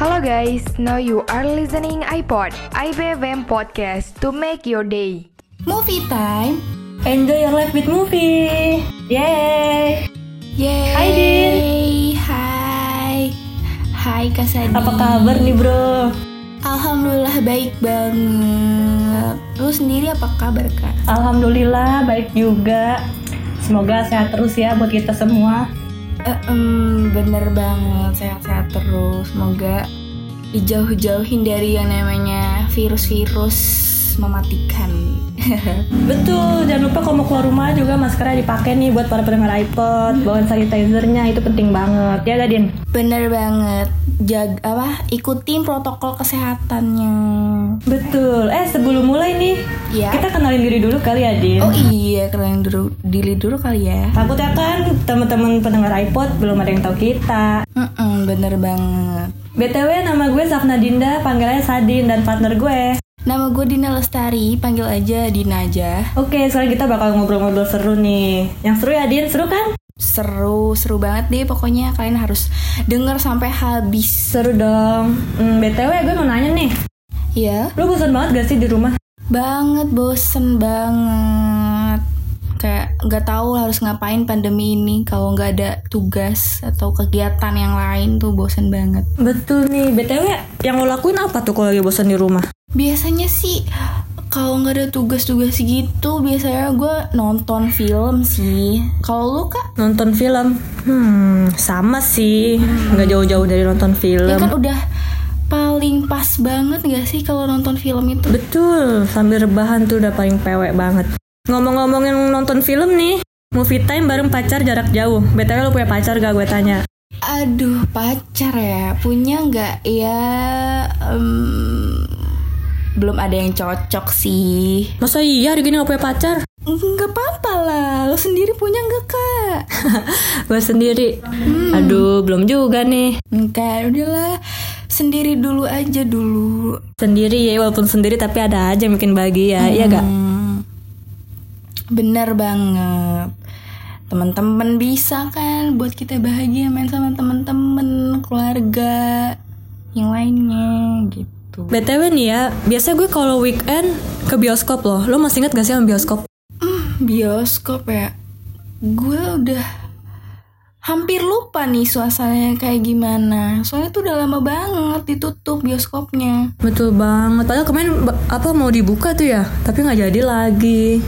Hello guys, now you are listening iPod, IBFM podcast to make your day. Movie time. Enjoy your life with movie. Yeay. Yeay. Hai, Din. Hai. Hai Kak Sadi. Apa kabar nih, Bro? Alhamdulillah baik banget. Lu sendiri apa kabar Kak? Alhamdulillah baik juga. Semoga sehat terus ya buat kita semua. Eh, bener banget sehat-sehat terus. Semoga dijauh-jauhin dari yang namanya virus-virus mematikan. Betul, jangan lupa kalau mau keluar rumah juga maskernya dipakai nih buat para pendengar iPod. Bawa sanitizernya itu penting banget. Ya, Gadin? bener banget. Jag apa? Ikutin protokol kesehatannya. Betul. Eh, sebelum mulai nih, Ya. kita kenalin diri dulu kali ya, Din. Oh iya, kalian dulu dili dulu kali ya. Takutnya kan teman-teman pendengar iPod belum ada yang tahu kita. Mm-mm, bener banget. BTW nama gue Safna Dinda, panggilannya Sadin dan partner gue. Nama gue Dina Lestari, panggil aja Dina aja. Oke, sekarang kita bakal ngobrol-ngobrol seru nih. Yang seru ya, Din? Seru kan? Seru, seru banget deh pokoknya kalian harus denger sampai habis. Seru dong. Hmm, BTW gue mau nanya nih. Ya, Lu bosan banget gak sih di rumah? banget bosen banget. Kayak nggak tahu harus ngapain pandemi ini kalau nggak ada tugas atau kegiatan yang lain tuh bosen banget. Betul nih. BTW yang lo lakuin apa tuh kalau lagi bosan di rumah? Biasanya sih kalau nggak ada tugas-tugas gitu biasanya gue nonton film sih. Kalau lu kak? Nonton film. Hmm, sama sih. Nggak jauh-jauh dari nonton film. Ya kan udah paling pas banget gak sih kalau nonton film itu? Betul, sambil rebahan tuh udah paling pewek banget. Ngomong-ngomongin nonton film nih, movie time bareng pacar jarak jauh. BTW lo punya pacar gak gue tanya? Aduh pacar ya punya nggak ya? em, belum ada yang cocok sih. Masa iya hari gini gak punya pacar? Nggak apa-apa lah. Lo sendiri punya nggak kak? gue sendiri. Aduh, belum juga nih. Enggak, udahlah. Sendiri dulu aja dulu. Sendiri ya, walaupun sendiri tapi ada aja yang bikin bahagia, iya gak? Hmm, bener banget. Teman-teman bisa kan buat kita bahagia main sama teman-teman, keluarga, yang lainnya gitu. BTW nih ya, biasanya gue kalau weekend ke bioskop loh. Lo masih inget gak sih sama bioskop? Hmm, bioskop ya. Gue udah hampir lupa nih suasananya kayak gimana. Soalnya tuh udah lama banget ditutup bioskopnya. Betul banget. Padahal kemarin apa mau dibuka tuh ya, tapi nggak jadi lagi.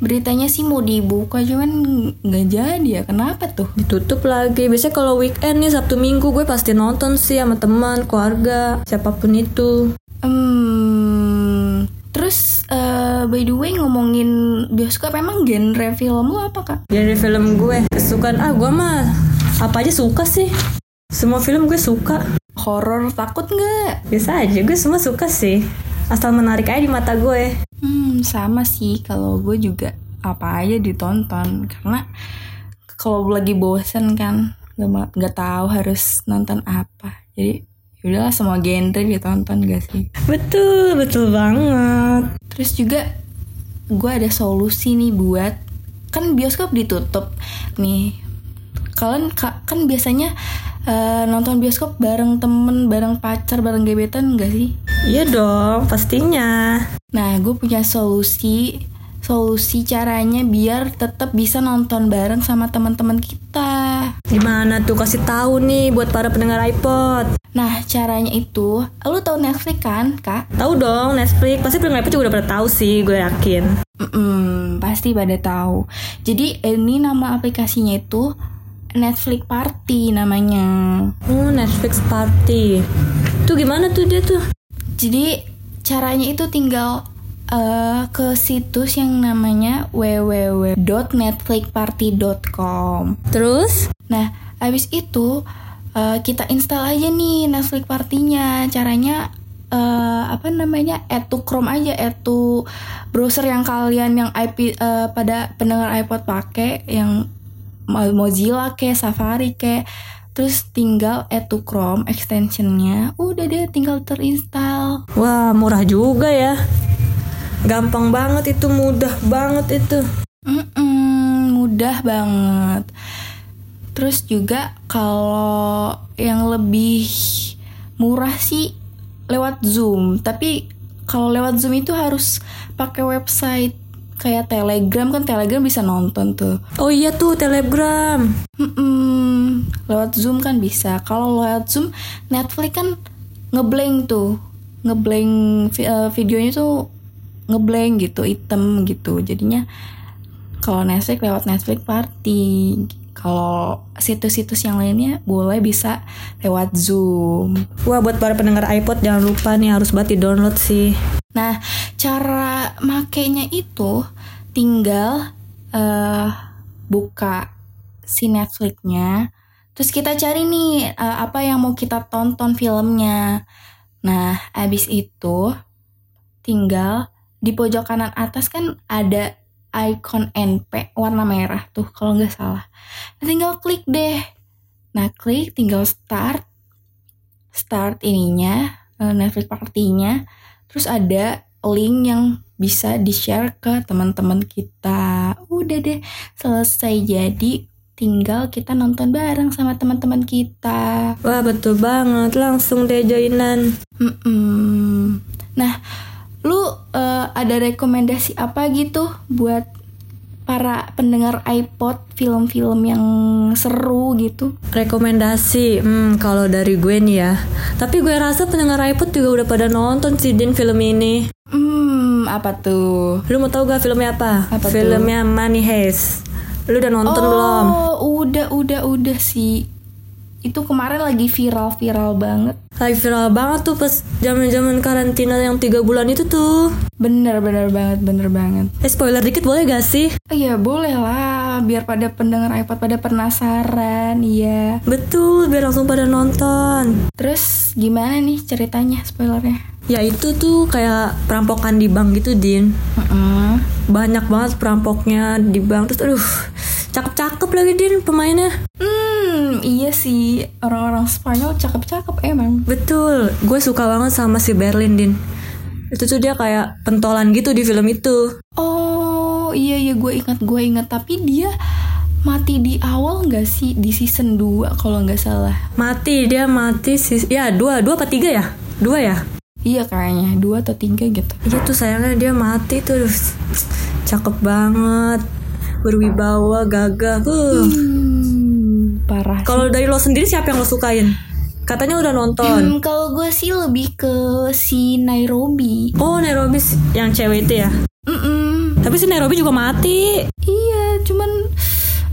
Beritanya sih mau dibuka cuman nggak jadi ya. Kenapa tuh? Ditutup lagi. Biasanya kalau weekend nih Sabtu Minggu gue pasti nonton sih sama teman, keluarga, siapa pun itu. Hmm. Terus eh, by the way ngomongin bioskop emang genre film lu apa kak? Jadi film gue kesukaan ah gue mah apa aja suka sih. Semua film gue suka. Horor takut nggak? Biasa aja gue semua suka sih. Asal menarik aja di mata gue. Hmm sama sih. Kalau gue juga apa aja ditonton. Karena kalau lagi bosen kan nggak nggak tahu harus nonton apa. Jadi yaudahlah semua genre ditonton gak sih? Betul, betul banget. terus juga gue ada solusi nih buat kan bioskop ditutup nih. Kalian ka- kan biasanya eh, nonton bioskop bareng temen bareng pacar bareng gebetan gak sih Iya dong, pastinya. Nah, gue punya solusi solusi caranya biar tetap bisa nonton bareng sama teman-teman kita. Gimana tuh kasih tahu nih buat para pendengar iPod. Nah, caranya itu, lu tahu Netflix kan, Kak? Tahu dong Netflix, pasti pendengar iPod juga udah pada tahu sih, gue yakin. Mm-mm, pasti pada tahu. Jadi ini nama aplikasinya itu Netflix Party namanya. Oh, Netflix Party. Tuh gimana tuh dia tuh? Jadi caranya itu tinggal eh, ke situs yang namanya www.netflixparty.com. Terus? Nah, habis itu eh, kita install aja nih Netflix partinya. Caranya eh, apa namanya? Add to Chrome aja, add to browser yang kalian yang IP eh, pada pendengar iPod pakai yang Mo- Mozilla ke Safari ke terus tinggal add to Chrome extensionnya udah deh tinggal terinstall Wah, murah juga ya. Gampang banget itu, mudah banget itu. Mm-mm, mudah banget. Terus juga kalau yang lebih murah sih lewat Zoom, tapi kalau lewat Zoom itu harus pakai website kayak Telegram kan Telegram bisa nonton tuh. Oh iya tuh Telegram. Mm-mm, lewat Zoom kan bisa. Kalau lewat Zoom Netflix kan ngeblank tuh, ngeblank eh, videonya tuh ngeblank gitu, item gitu. Jadinya kalau Netflix lewat Netflix Party. Kalau situs-situs yang lainnya boleh bisa lewat Zoom. Wah buat para pendengar iPod jangan lupa nih harus banget di download sih. Nah, cara makainya itu tinggal eh buka si Netflix-nya. Terus kita cari nih eh, apa yang mau kita tonton filmnya. Nah, abis itu tinggal di pojok kanan atas kan ada icon NP warna merah tuh kalau nggak salah. Nah, tinggal klik deh. Nah, klik tinggal start. Start ininya, eh, Netflix partinya. Terus ada link yang bisa di-share ke teman-teman kita. Udah deh, selesai jadi tinggal kita nonton bareng sama teman-teman kita. Wah betul banget langsung deh joinan. Mm-mm. Nah, lu eh, ada rekomendasi apa gitu buat para pendengar iPod film-film yang seru gitu? Rekomendasi, hmm kalau dari gue nih ya. Tapi gue rasa pendengar iPod juga udah pada nonton sih Din film ini. Hmm, apa tuh? Lu mau tau gak filmnya apa? Apa tuh? filmnya Money Heist. Lu udah nonton belum? Oh, udah, udah, udah sih. Itu kemarin lagi viral-viral banget. Lagi viral banget tuh pas zaman-zaman karantina yang tiga bulan itu tuh. Bener, bener banget, bener banget. Eh spoiler dikit boleh gak sih? Oh, ya boleh lah, biar pada pendengar iPod pada penasaran, iya. Betul, biar langsung pada nonton. Terus gimana nih ceritanya spoilernya? Ya itu tuh kayak perampokan di bank gitu Din. Heeh. Banyak banget perampoknya di bank terus aduh cakep-cakep lagi Din pemainnya. Hmm, iya sih orang-orang Spanyol cakep-cakep emang. Betul, gue suka banget sama si Berlin Din. Itu tuh dia kayak pentolan gitu di film itu. Oh iya iya gue ingat gue ingat tapi dia mati di awal nggak sih di season 2 kalau nggak salah. Mati dia mati sih. Ya dua dua apa tiga ya? Dua ya? Iya kayaknya dua atau tiga gitu. Iya tuh sayangnya dia mati tuh. Cakep banget. Berwibawa, gagah. Uh. Hmm, parah. Kalau dari lo sendiri siapa yang lo sukain? Katanya udah nonton. Hmm, kalau gue sih lebih ke si Nairobi. Oh Nairobi yang cewek itu ya. Mm-mm. Tapi si Nairobi juga mati. Iya, cuman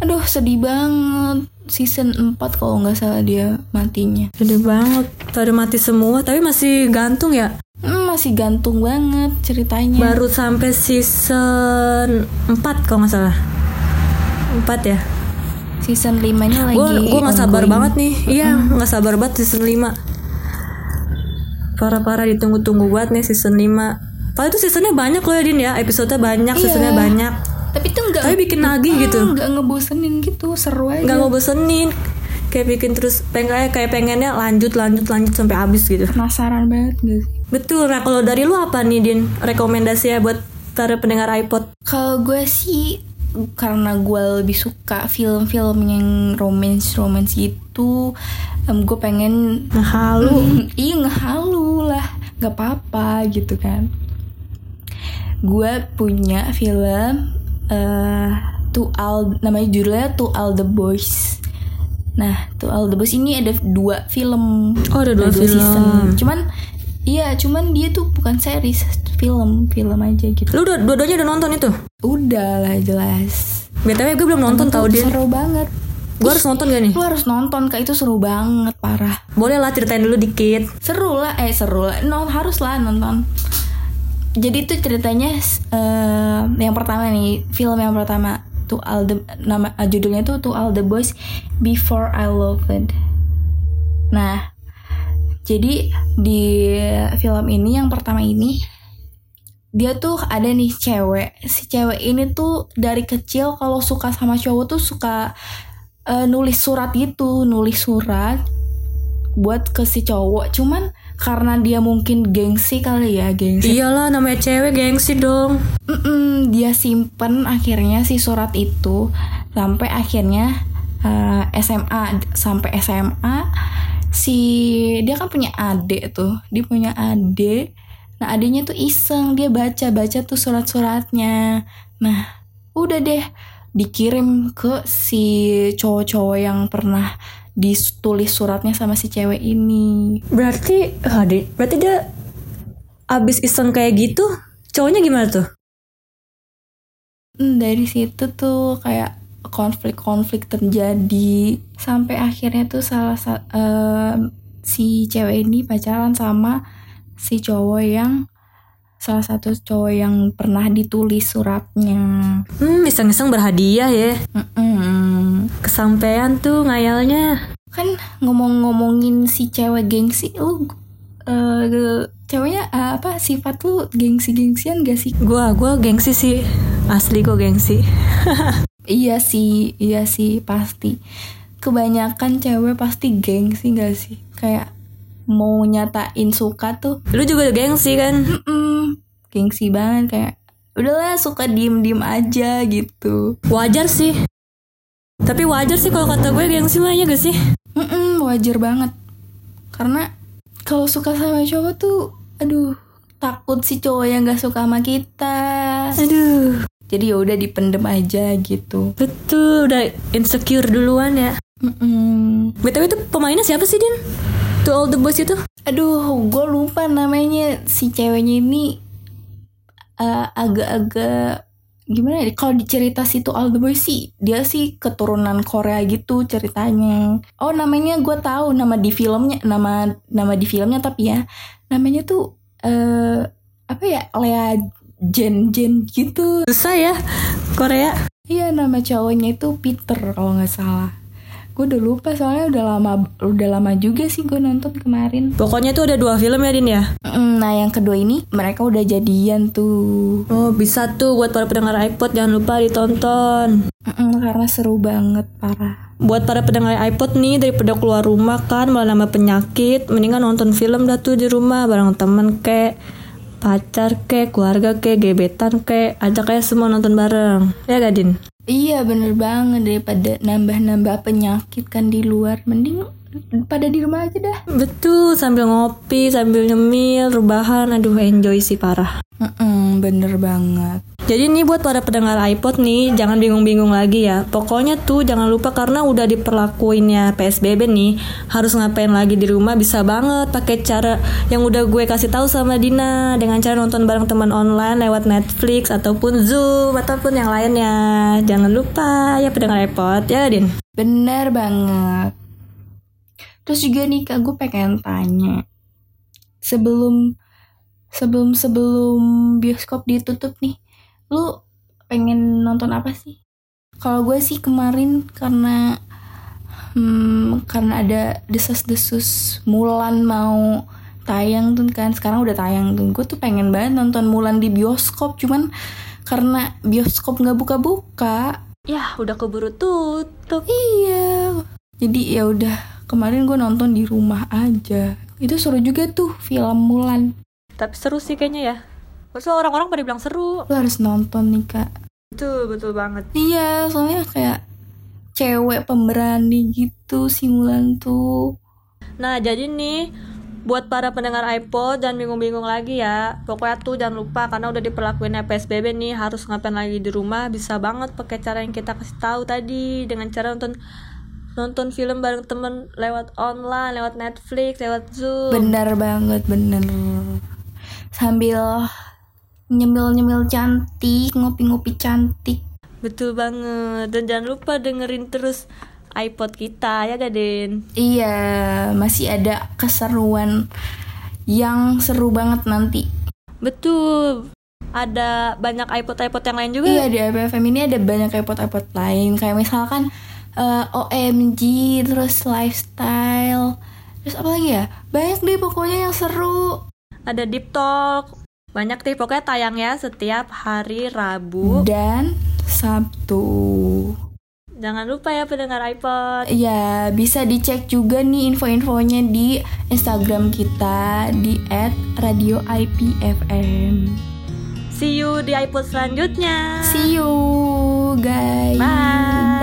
aduh sedih banget. Season 4 kalau nggak salah dia matinya. Sedih banget. Pada mati semua. Tapi masih gantung ya. Hmm, masih gantung banget ceritanya. Baru sampai season 4 kalau nggak salah. 4 ya. Season 5 ini lagi Gue gue nggak sabar banget nih. Iya nggak sabar banget season 5. Parah-parah ditunggu-tunggu banget nih season 5. Padahal itu seasonnya banyak loh ya Din ya. Episodenya banyak, Iya. seasonnya banyak. Tapi tuh nggak Tapi bikin nagih gitu. Hmm, nggak ngebosenin gitu, seru aja. Nggak ngebosenin. Kayak bikin terus pengen kayak pengennya lanjut lanjut lanjut sampai habis gitu. Penasaran banget gak sih? Betul. Nah kalau dari lu apa nih Din? Rekomendasinya buat para pendengar iPod? Kalau gue sih karena gue lebih suka film-film yang romance romance gitu, em, gue pengen halu. Hmm, iya ngehalu lah, nggak apa-apa gitu kan. Gue punya film eh To All namanya judulnya To All the Boys. Nah, To All the Boys ini ada dua film. Oh, ada dua film. Cuman iya, cuman dia tuh bukan series, film, film aja gitu. Lu udah dua-duanya udah nonton itu? Udah lah jelas. BTW gue belum nonton tau Itu Din. Seru banget. Gue harus nonton gak nih? Lu harus nonton kak itu seru banget parah. Boleh lah ceritain dulu dikit. Seru lah, eh seru lah. No, harus lah nonton. Jadi itu ceritanya eh, yang pertama nih, film yang pertama To All the nama eh, judulnya tuh To All the Boys Before I Loved. Nah, jadi di film ini yang pertama ini dia tuh ada nih cewek. Si cewek ini tuh dari kecil kalau suka sama cowok tuh suka eh, nulis surat gitu, nulis surat buat ke si cowok. Cuman karena dia mungkin gengsi kali ya, gengsi. Iyalah namanya cewek gengsi dong. Mm-mm, dia simpen akhirnya si surat itu sampai akhirnya eh, SMA sampai SMA si dia kan punya adik tuh dia punya adik nah adiknya tuh iseng dia baca baca tuh surat-suratnya. Nah udah deh dikirim ke si cowok-cowok yang pernah ditulis suratnya sama si cewek ini. Berarti, adik, berarti dia abis iseng kayak gitu, cowoknya gimana tuh? Hmm, dari situ tuh kayak konflik-konflik terjadi. Sampai akhirnya tuh salah sa- em, si cewek ini pacaran sama si cowok yang salah satu cowok yang pernah ditulis suratnya. Hmm, iseng-iseng berhadiah ya. Mm-mm. Kesampean tuh ngayalnya. Kan ngomong-ngomongin si cewek gengsi, lu eh, ceweknya eh, apa sifat lu gengsi-gengsian gak sih? Gua, gua gengsi sih. Asli gua gengsi. Iya sih, iya sih pasti. Kebanyakan cewek pasti gengsi gak sih? Kayak mau nyatain suka tuh, Lu juga gengsi kan? mm gengsi banget kayak udahlah suka diem-diem aja gitu. Wajar sih. Tapi wajar sih kalau kata gue gengsi mah ya gak sih? Mm-mm, wajar banget. Karena kalau suka sama cowok tuh, aduh takut si cowok yang gak suka sama kita. Aduh. Jadi ya udah dipendem aja gitu. Betul, udah insecure duluan ya. Mm-mm. BTW itu pemainnya siapa sih, Din? To All The Boys itu? Aduh, gue lupa namanya si ceweknya ini eh, agak-agak gimana ya? Kalau dicerita si To All The Boys sih, dia sih keturunan Korea gitu ceritanya. Oh, namanya gue tahu nama di filmnya, nama nama di filmnya tapi ya namanya tuh eh apa ya? Lea Jen Jen gitu. Susah ya, Korea. Iya, nama cowoknya itu Peter kalau nggak salah. Gue udah lupa soalnya udah lama udah lama juga sih gue nonton kemarin. Pokoknya itu ada dua film ya, Din ya? Mm, Nah yang kedua ini mereka udah jadian tuh Oh, bisa tuh buat para pendengar iPod jangan lupa ditonton. Mm-mm, Karena seru banget parah Buat para pendengar iPod nih daripada keluar rumah kan malah nambah penyakit, mendingan nonton film dah tuh di rumah bareng temen kek, pacar kek, keluarga kek, gebetan kek, ajak kayak semua nonton bareng. Ya gak, Din? Iya bener banget. Daripada nambah-nambah penyakit kan di luar Mending pada di rumah aja dah Betul, sambil ngopi, sambil nyemil, rebahan, aduh enjoy sih parah. Mm-mm, Bener banget Jadi nih buat para pendengar iPod nih, jangan bingung-bingung lagi ya. Pokoknya tuh jangan lupa karena udah diperlakuinnya PSBB nih, harus ngapain lagi di rumah bisa banget pakai cara yang udah gue kasih tahu sama Dina dengan cara nonton bareng teman online lewat Netflix ataupun Zoom ataupun yang lainnya. Jangan lupa ya pendengar iPod ya Din. Bener banget Terus juga nih kak gue pengen tanya Sebelum Sebelum sebelum bioskop ditutup nih Lu pengen nonton apa sih? Kalau gue sih kemarin karena hmm, Karena ada desas-desus Mulan mau tayang tuh kan Sekarang udah tayang tuh Gue tuh pengen banget nonton Mulan di bioskop Cuman karena bioskop nggak buka-buka Ya udah keburu tutup. Iya. Jadi ya udah kemarin gue nonton di rumah aja. Itu seru juga tuh film Mulan. Tapi seru sih kayaknya ya. Terus orang-orang pada bilang seru. Lo harus nonton nih kak. Betul betul banget. Iya, soalnya kayak cewek pemberani gitu si Mulan tuh. Nah, jadi nih buat para pendengar iPod jangan bingung-bingung lagi ya. Pokoknya tuh jangan lupa karena udah diperlakuin PSBB nih harus ngapain lagi di rumah bisa banget pakai cara yang kita kasih tahu tadi dengan cara nonton nonton film bareng temen lewat online, lewat Netflix, lewat Zoom. Bener banget, bener. Sambil nyemil-nyemil cantik, ngopi-ngopi cantik. Betul banget. Dan jangan lupa dengerin terus iPod kita ya Gaden. Iya, masih ada keseruan yang seru banget nanti. Betul. Ada banyak iPod-iPod yang lain juga. Iya di IPFM ini ada banyak iPod-iPod lain kayak misalkan eh, OMG terus lifestyle terus apa lagi ya banyak deh pokoknya yang seru Ada Deep Talk. Banyak deh pokoknya tayangnya setiap hari Rabu. dan Sabtu Jangan lupa ya pendengar iPod. ya bisa dicek juga nih info-infonya di Instagram kita di @radioipfm See you di iPod selanjutnya. see you guys Bye.